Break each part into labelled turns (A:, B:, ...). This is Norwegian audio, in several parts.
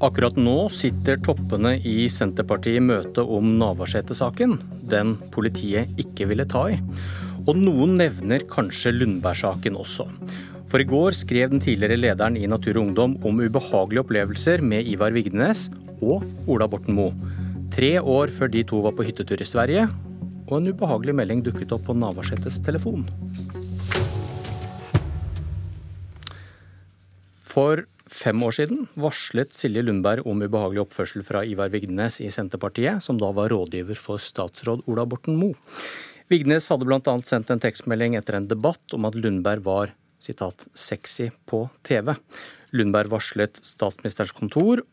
A: Akkurat nå sitter toppene i Senterpartiet i møte om Navarsete-saken, den politiet ikke ville ta i. Og noen nevner kanskje Lundberg-saken også. For i går skrev den tidligere lederen i Natur og Ungdom om ubehagelige opplevelser med Ivar Vigdenes og Ola Borten Moe. Tre år før de to var på hyttetur i Sverige, og en ubehagelig melding dukket opp på Navarsetes telefon. For fem år siden varslet Silje Lundberg om ubehagelig oppførsel fra Ivar Vigdenes i Senterpartiet, som da var rådgiver for statsråd Ola Borten Moe. Vigdenes hadde bl.a. sendt en tekstmelding etter en debatt om at Lundberg var citat, 'sexy på TV'. Lundberg varslet statsministerens kontor.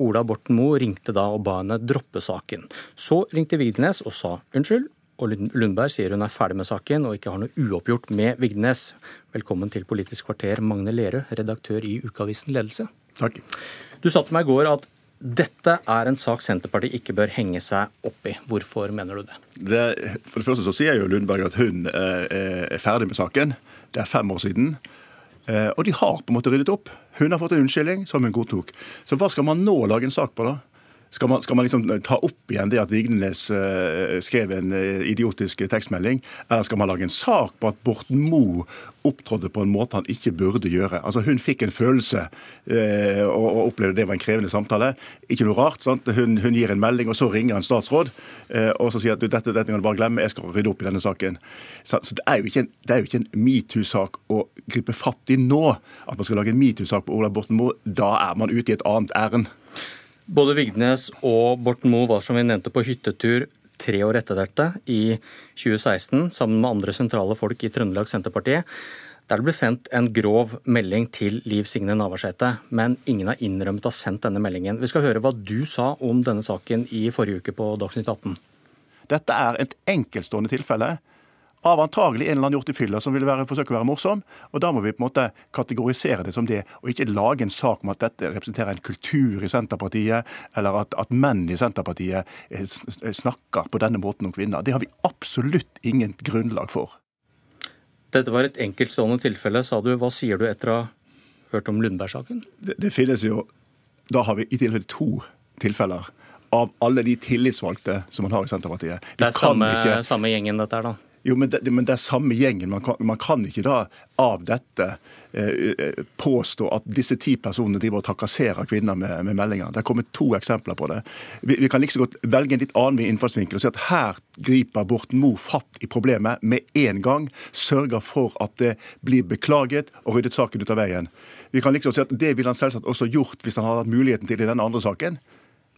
A: Ola Borten Moe ringte da og ba henne droppe saken. Så ringte Vigdenes og sa unnskyld, og Lundberg sier hun er ferdig med saken og ikke har noe uoppgjort med Vigdenes. Velkommen til Politisk kvarter, Magne Lerøe, redaktør i Ukeavisen Ledelse.
B: Takk.
A: Du sa til meg i går at dette er en sak Senterpartiet ikke bør henge seg opp i. Hvorfor mener du det?
B: det for det første så sier jo Lundberg at hun eh, er ferdig med saken. Det er fem år siden. Eh, og de har på en måte ryddet opp. Hun har fått en unnskyldning som hun godtok. Så hva skal man nå lage en sak på, da? Skal man, skal man, liksom ta opp igjen det at Vigdenes uh, skrev en uh, idiotisk tekstmelding? Eller skal man lage en sak på at Borten Moe opptrådte på en måte han ikke burde gjøre? Altså Hun fikk en følelse uh, og, opplevde det var en krevende samtale. Ikke noe rart. Hun, hun, gir en melding, og så ringer en statsråd og så sier at dette, dette kan du bare glemme, jeg skal rydde opp i denne saken. Så, så Det er jo ikke en, en metoo-sak å gripe fatt i nå. At man skal lage en metoo-sak på Ola Borten Moe. Da er man ute i et annet ærend.
A: Både Vigdenes og Borten Moe var som vi nevnte på hyttetur tre år etter dette, i 2016, sammen med andre sentrale folk i Trøndelag Senterpartiet, der det ble sendt en grov melding til Liv Signe Navarsete. Men ingen har innrømmet å ha sendt denne meldingen. Vi skal høre hva du sa om denne saken i forrige uke på Dagsnytt 18.
B: Dette er et enkeltstående tilfelle av antagelig en eller annen gjort i fylla som vil være, forsøke å være morsom. Og da må vi på en måte kategorisere det som det, og ikke lage en sak om at dette representerer en kultur i Senterpartiet, eller at, at menn i Senterpartiet eh, eh, snakker på denne måten om kvinner. Det har vi absolutt ingen grunnlag for.
A: Dette var et enkeltstående tilfelle, sa du. Hva sier du etter å ha hørt om Lundberg-saken?
B: Det, det finnes jo Da har vi i tilfelle to tilfeller av alle de tillitsvalgte som man har i Senterpartiet.
A: Vi det er samme, ikke... samme gjengen, dette her, da?
B: Jo, men det, men det, er samme gjengen. Man kan, man kan ikke da av dette eh, påstå at disse ti personene driver og trakasserer kvinner med, med, meldinger. Det er kommet to eksempler på det. Vi, vi kan like så godt velge en litt annen innfallsvinkel og si at her griper Borten Moe fatt i problemet med en gang. Sørger for at det blir beklaget og ryddet saken ut av veien. Vi kan liksom si at Det ville han selvsagt også gjort hvis han hadde hatt muligheten til i denne andre saken.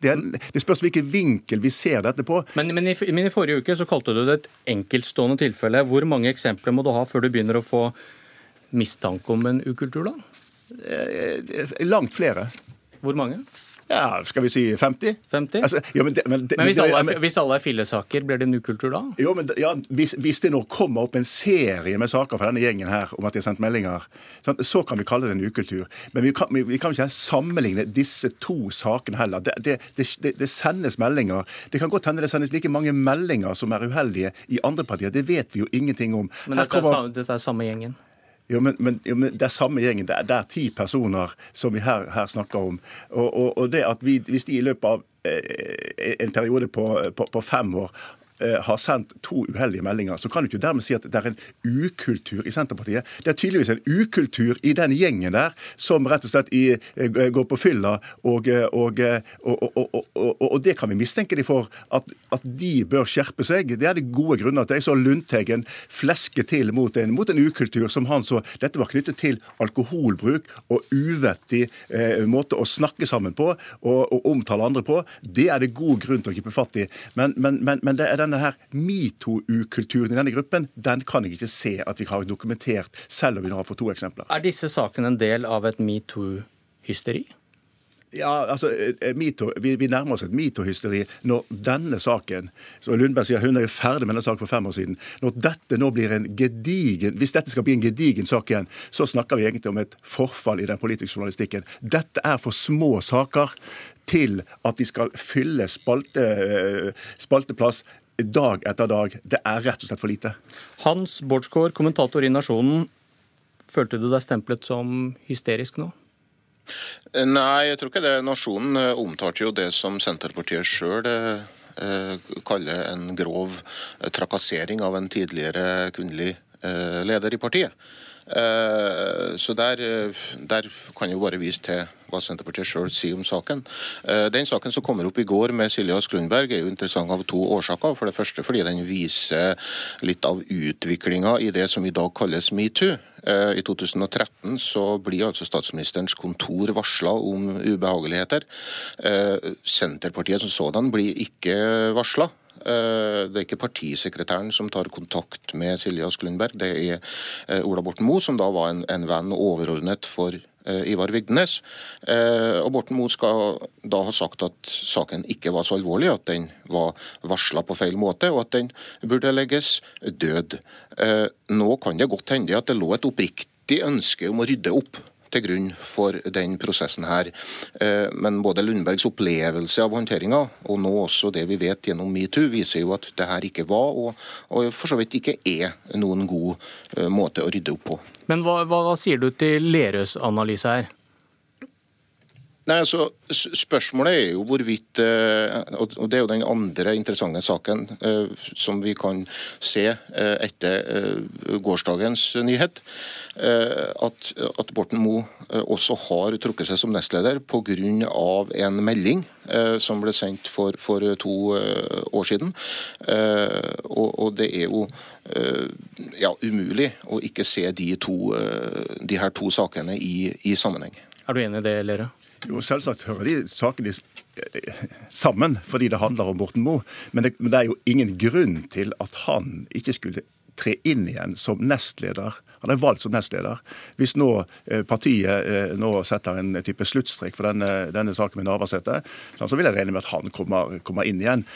B: Det, er, det, spørs hvilken vinkel vi ser dette på.
A: Men, men, i, men, i, forrige uke så kalte du det et enkeltstående tilfelle. Hvor mange eksempler må du ha før du begynner å få mistanke om en ukultur, da?
B: Eh, eh, langt flere.
A: Hvor mange?
B: Ja, Skal vi si 50?
A: 50? Altså, ja, men, det, men, det, men, hvis, alle er, hvis, alle er, fillesaker, blir det en ukultur da?
B: Jo, men ja, hvis, hvis, det nå kommer opp en serie med saker fra denne gjengen her om at de har sendt meldinger, så kan vi kalle det en ukultur. Men vi kan, vi kan ikke sammenligne disse to sakene heller. Det, det, sendes meldinger. Det kan godt hende det sendes like mange meldinger som er uheldige i andre partier. Det vet vi jo ingenting om.
A: Men dette, kommer... er, dette er samme gjengen?
B: Jo, men, men, jo, men, Det er samme gjengen. Det er, det er ti personer som vi her, her snakker om. Og, og, og, det at vi, Hvis de i løpet av eh, en periode på, på, på fem år har sendt to uheldige meldinger, så kan du ikke dermed si at det er en ukultur i Senterpartiet. Det er tydeligvis en ukultur i den gjengen der som rett og slett i, eh, går på fylla, og, eh, og, og, og, det kan vi mistenke de for. At, at, de bør skjerpe seg. Det er det gode grunner til. Jeg så Lundteigen fleske til mot en, mot en ukultur som han så Dette var knyttet til alkoholbruk og uvettig eh, måte å snakke sammen på og, og omtale andre på. Det er det god grunn til å gripe fatt i. Men, men, men, men det er den denne her metoo-kulturen i denne gruppen, den kan jeg ikke se at vi har dokumentert, selv om vi nå har fått to eksempler.
A: Er disse sakene en del av et metoo-hysteri?
B: Ja, altså, mito, vi, vi, nærmer oss et metoo-hysteri når denne saken så Lundberg sier hun er jo ferdig med denne saken for fem år siden. Når dette nå blir en gedigen, Hvis dette skal bli en gedigen sak igjen, så snakker vi egentlig om et forfall i den politiske journalistikken. Dette er for små saker til at de skal fylle spalte, eh, spalteplass dag etter dag. Det er rett og slett for lite.
A: Hans Bårdsgaard, kommentator i Nasjonen. Følte du deg stemplet som hysterisk nå?
C: Nei, jeg tror ikke det. Nasjonen omtalte jo det som Senterpartiet sjøl kaller en grov trakassering av en tidligere kvinnelig leder i partiet. Eh, så der, eh, der, kan jeg bare vise til hva Senterpartiet sjøl sier om saken. Eh, den saken som kommer opp i går med Silje Skrundberg, er jo interessant av to årsaker. For det første fordi den viser litt av utviklinga i det som i dag kalles metoo. I 2013 så blir altså statsministerens kontor varsla om ubehageligheter. Senterpartiet som sådan blir ikke varsla. Eh, det er ikke partisekretæren som tar kontakt med Silje Ask Lundberg, det er eh, Ola Borten Moe, som da var en, en venn overordnet for eh, Ivar Vigdenes. Og Borten Moe skal da ha sagt at saken ikke var så alvorlig, at den var varsla på feil måte, og at den burde legges død. Nå kan det godt hende at det lå et oppriktig ønske om å rydde opp til grunn for den prosessen her. Eh, men både Lundbergs opplevelse av håndteringa, og nå også det vi vet gjennom metoo, viser jo at det her ikke var, og, og for så vidt ikke er, noen god eh, måte å rydde opp på.
A: Men hva, hva, sier du til Lerøs analyse her?
C: Nei, altså, Spørsmålet er jo hvorvidt eh, Og det er jo den andre interessante saken som vi kan se etter gårsdagens nyhet. Eh, at, at Borten Moe eh, også har trukket seg som nestleder pga. en melding eh, som ble sendt for, for to år siden. Og, og det er jo ja, umulig å ikke se de, to, de her to sakene i, i sammenheng.
A: Er du enig i det, Lere?
B: Jo, Selvsagt hører de sakene sammen, fordi det handler om Borten Moe. Men men det er jo ingen grunn til at han ikke skulle tre inn igjen som nestleder. Han er valgt som nestleder. Hvis nå eh, partiet eh, nå setter en type sluttstrek for denne, denne, saken med Navarsete, så vil jeg regne med at han kommer, kommer, inn igjen.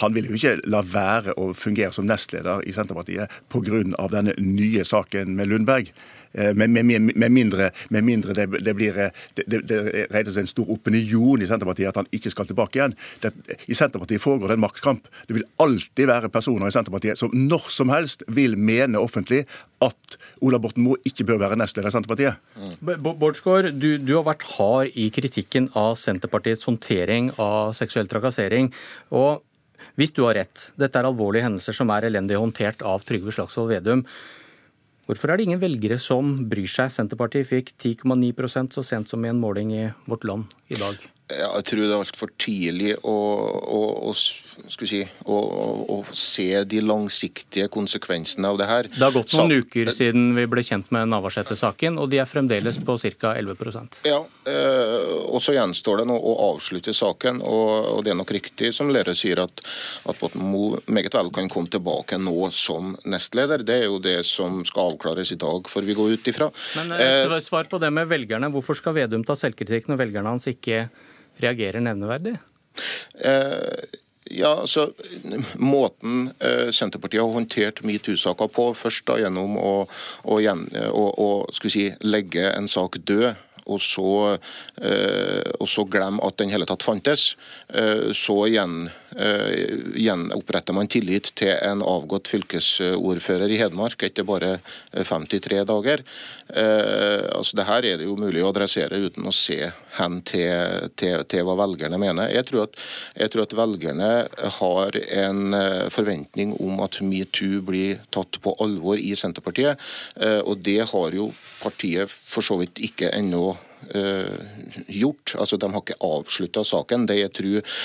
B: Han vil jo ikke la være å fungere som nestleder i Senterpartiet pga. denne nye saken med Lundberg. Eh, med, med, med, mindre, med mindre det, det, blir eh, det, det seg en stor opinion i Senterpartiet at han ikke skal tilbake igjen. Det, I Senterpartiet foregår det en maktkamp. Det vil alltid være personer i Senterpartiet som når som helst vil mene offentlig at Ola Borten Moe ikke bør være nestleder i Senterpartiet.
A: Mm. Bårdsgaard, du, du, har vært hard i kritikken av Senterpartiets håndtering av seksuell trakassering. og hvis du har rett, dette er alvorlige hendelser som er elendig håndtert av Trygve Slagsvold Vedum. Hvorfor er det ingen velgere som bryr seg? Senterpartiet fikk 10,9% så sent som i en måling i Vårt Land i dag.
C: Jeg tror det er altfor tidlig å, å, å, si, å, se de langsiktige konsekvensene av det her.
A: Det har gått noen Så, uker siden vi ble kjent med Navarsete-saken, og de er fremdeles på ca. 11%
C: Ja, eh, og så gjenstår det nå å avslutte saken. Og, og, det er nok riktig som Lerøe sier, at, at Borten Moe meget vel kan komme tilbake nå som nestleder. Det er jo det som skal avklares i dag, får vi gå ut ifra.
A: Men eh, Svar på det med velgerne. Hvorfor skal Vedum ta selvkritikk når velgerne hans ikke reagerer nevneverdig?
C: Eh, ja, altså, Måten eh, Senterpartiet har håndtert metoo-saka på, først da gjennom å, å, å, å si, legge en sak død og så, eh, så glemme at den hele tatt fantes. Eh, så igjen gjenoppretter man tillit til en avgått fylkesordfører i Hedmark etter bare 53 dager. Eh, altså det her er det jo mulig å adressere uten å se hen til, til, til hva velgerne mener. Jeg tror, at, jeg tror, at, velgerne har en eh, forventning om at metoo blir tatt på alvor i Senterpartiet, og det har jo partiet for så vidt ikke ennå gjort. Altså, De har ikke avslutta saken. Det jeg tror,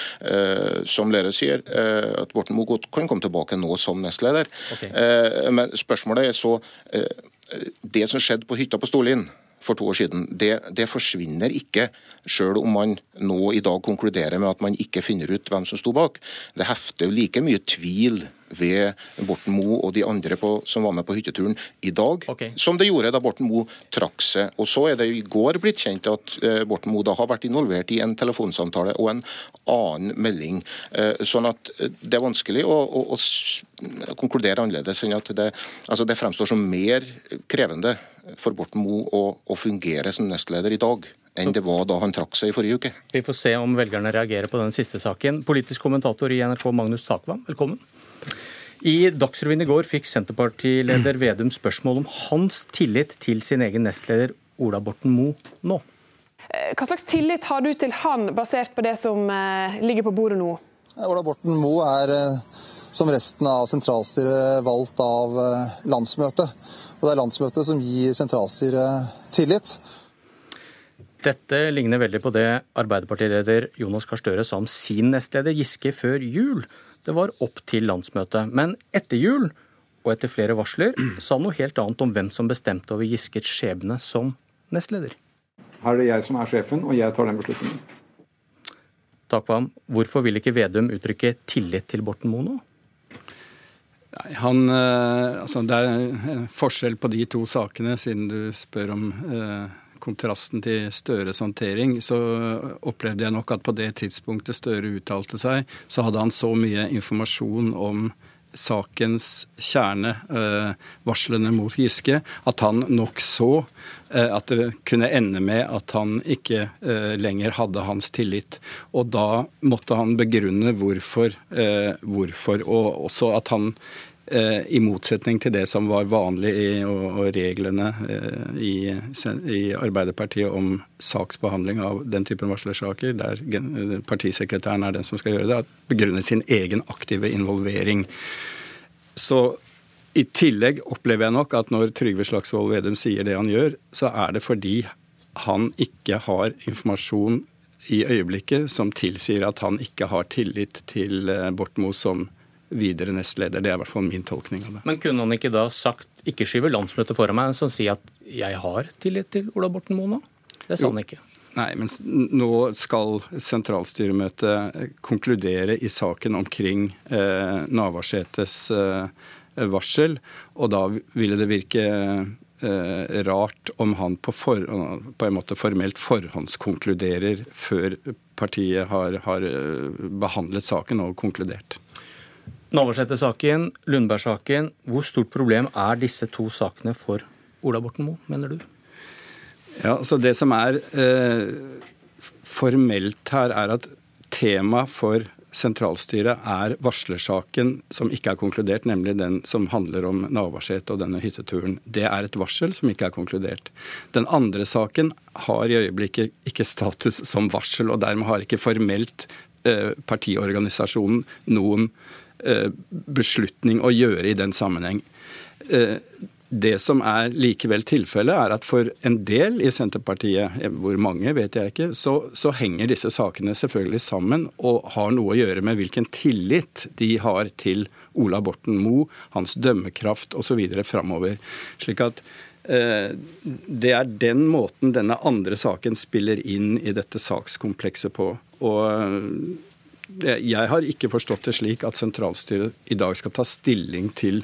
C: som Lerøe sier, eh, at Borten Moe godt kan komme tilbake nå som nestleder. Okay. Eh, men spørsmålet er så eh, Det som skjedde på hytta på Storlien for to år siden, det, det, forsvinner ikke, selv om man nå i dag konkluderer med at man ikke finner ut hvem som sto bak. Det hefter jo like mye tvil ved Borten Moe og de andre på, som var med på hytteturen i dag, okay. som det gjorde da Borten Moe trakk seg. Og Så er det i går blitt kjent at eh, Borten Moe da har vært involvert i en telefonsamtale og en annen melding. Eh, sånn at eh, det er vanskelig å, å, å konkludere annerledes enn at det, altså det fremstår som mer krevende for Borten Moe å, å fungere som nestleder i dag enn det var da han trakk seg i forrige uke.
A: Vi får se om velgerne reagerer på den siste saken. Politisk kommentator i NRK Magnus Takvam, velkommen. I Dagsrevyen i går fikk Senterpartileder Vedum spørsmål om hans tillit til sin egen nestleder Ola Borten Moe nå.
D: Hva slags tillit har du til han, basert på det som ligger på bordet nå?
E: Ola Borten Moe er som resten av sentralstyret valgt av landsmøtet. Og det er landsmøtet som gir sentralstyret tillit.
A: Dette ligner veldig på det Arbeiderpartileder Jonas Gahr Støre sa om sin nestleder Giske før jul. Det var opp til landsmøtet. Men etter jul, og etter flere varsler, sa han noe helt annet om hvem som bestemte over Giskets skjebne som nestleder.
F: Her er det jeg som er sjefen, og jeg tar den beslutningen.
A: Takvam, hvorfor vil ikke Vedum uttrykke tillit til Borten Moe nå?
F: Han, eh, altså det er forskjell på de to sakene, siden du spør om eh, kontrasten til Støres håndtering, så opplevde jeg nok at på det tidspunktet Støre uttalte seg, så hadde han så mye informasjon om sakens kjerne, eh, varslene mot Giske, at han nok så eh, at det kunne ende med at han ikke eh, lenger hadde hans tillit. Og da måtte han begrunne hvorfor, hvorfor og også at han I motsetning til det som var vanlig i, og, og reglene eh, i, i, Arbeiderpartiet om saksbehandling av den typen varslersaker, der partisekretæren er den som skal gjøre det, begrunnet sin egen aktive involvering. Så i tillegg opplever jeg nok at når Trygve Slagsvold Vedum sier det han gjør, så er det fordi han ikke har informasjon i øyeblikket som tilsier at han ikke har tillit til eh, Bortmo som videre nestleder. Det er i hvert fall min tolkning av det.
A: Men kunne han ikke da sagt, ikke skyve landsmøtet foran meg, som sier at jeg har tillit til Ola Borten Moe nå? Det sa han ikke.
F: Nei, men nå skal sentralstyremøtet konkludere i saken omkring eh, Navarsetes eh, varsel, og da ville det virke eh, rart om han på, for, på, en måte formelt forhåndskonkluderer før partiet har, har eh, behandlet saken og konkludert.
A: Navarsete-saken, Lundberg-saken. Hvor stort problem er disse to sakene for Ola Borten Moe, mener du?
F: Ja, så Det som er eh, formelt her, er at tema for sentralstyret er varslersaken som ikke er konkludert, nemlig den som handler om Navarsete og denne hytteturen. Det er et varsel som ikke er konkludert. Den andre saken har i øyeblikket ikke status som varsel, og dermed har ikke formelt eh, partiorganisasjonen noen beslutning å gjøre i den sammenheng. Eh, det som er likevel tilfellet, er at for en del i Senterpartiet, eh, hvor mange vet jeg ikke, så, så, henger disse sakene selvfølgelig sammen og har noe å gjøre med hvilken tillit de har til Ola Borten Moe, hans dømmekraft osv. framover. Slik at eh, det er den måten denne andre saken spiller inn i dette sakskomplekset på. Og jeg har ikke forstått det slik at sentralstyret i dag skal ta stilling til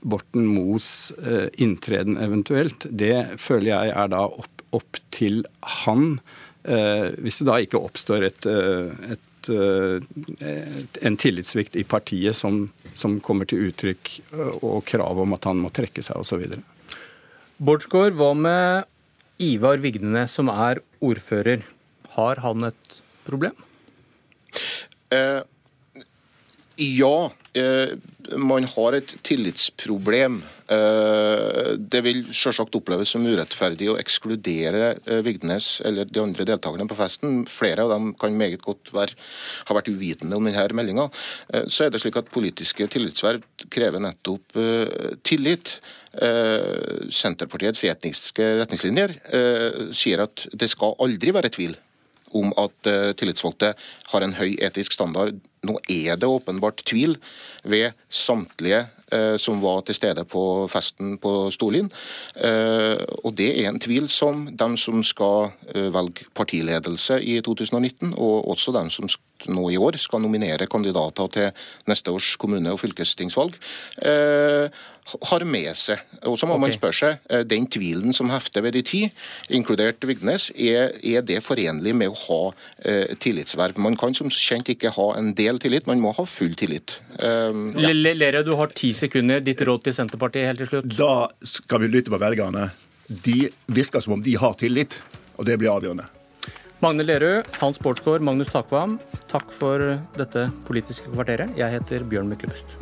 F: Borten Moes eh, inntreden eventuelt. Det føler jeg er da opp, opp til han. Eh, hvis det da ikke oppstår eh, et, et, en tillitssvikt i partiet som, som, kommer til uttrykk, og krav om at han må trekke seg osv.
A: Bårdsgaard, hva med Ivar Vigdenes, som er ordfører? Har han et problem?
C: Eh, ja, eh, man har et tillitsproblem. Eh, det vil selvsagt oppleves som urettferdig å ekskludere eh, Vigdenes eller de andre deltakerne på festen. Flere av dem kan meget godt være, ha vært uvitende om denne meldinga. Eh, så er det slik at politiske tillitsverv krever nettopp eh, tillit. Senterpartiets etniske retningslinjer sier at det skal aldri være tvil om at uh, tillitsvalgte har en høy etisk standard. Nå er det åpenbart tvil ved samtlige uh, som var til stede på festen på Storlien. Uh, og det er en tvil som de som skal velge partiledelse i 2019, og også de som nå i år skal nominere kandidater til neste års kommune- og fylkestingsvalg, har med seg. Og så må okay. man spørre seg, eh, Den tvilen som hefter ved de ti, inkludert Vigdenes, er, er, det forenlig med å ha eh, tillitsverv? Man kan som kjent ikke ha en del tillit, man må ha full tillit.
A: Um, ja. Lere, du har ti sekunder. Ditt råd til Senterpartiet helt til slutt?
B: Da skal vi lytte på velgerne. De virker som om de har tillit, og det blir avgjørende.
A: Magne Lerud, Hans Bårdsgaard, Magnus Takvam, takk for dette politiske kvarteret. Jeg heter Bjørn Myklebust.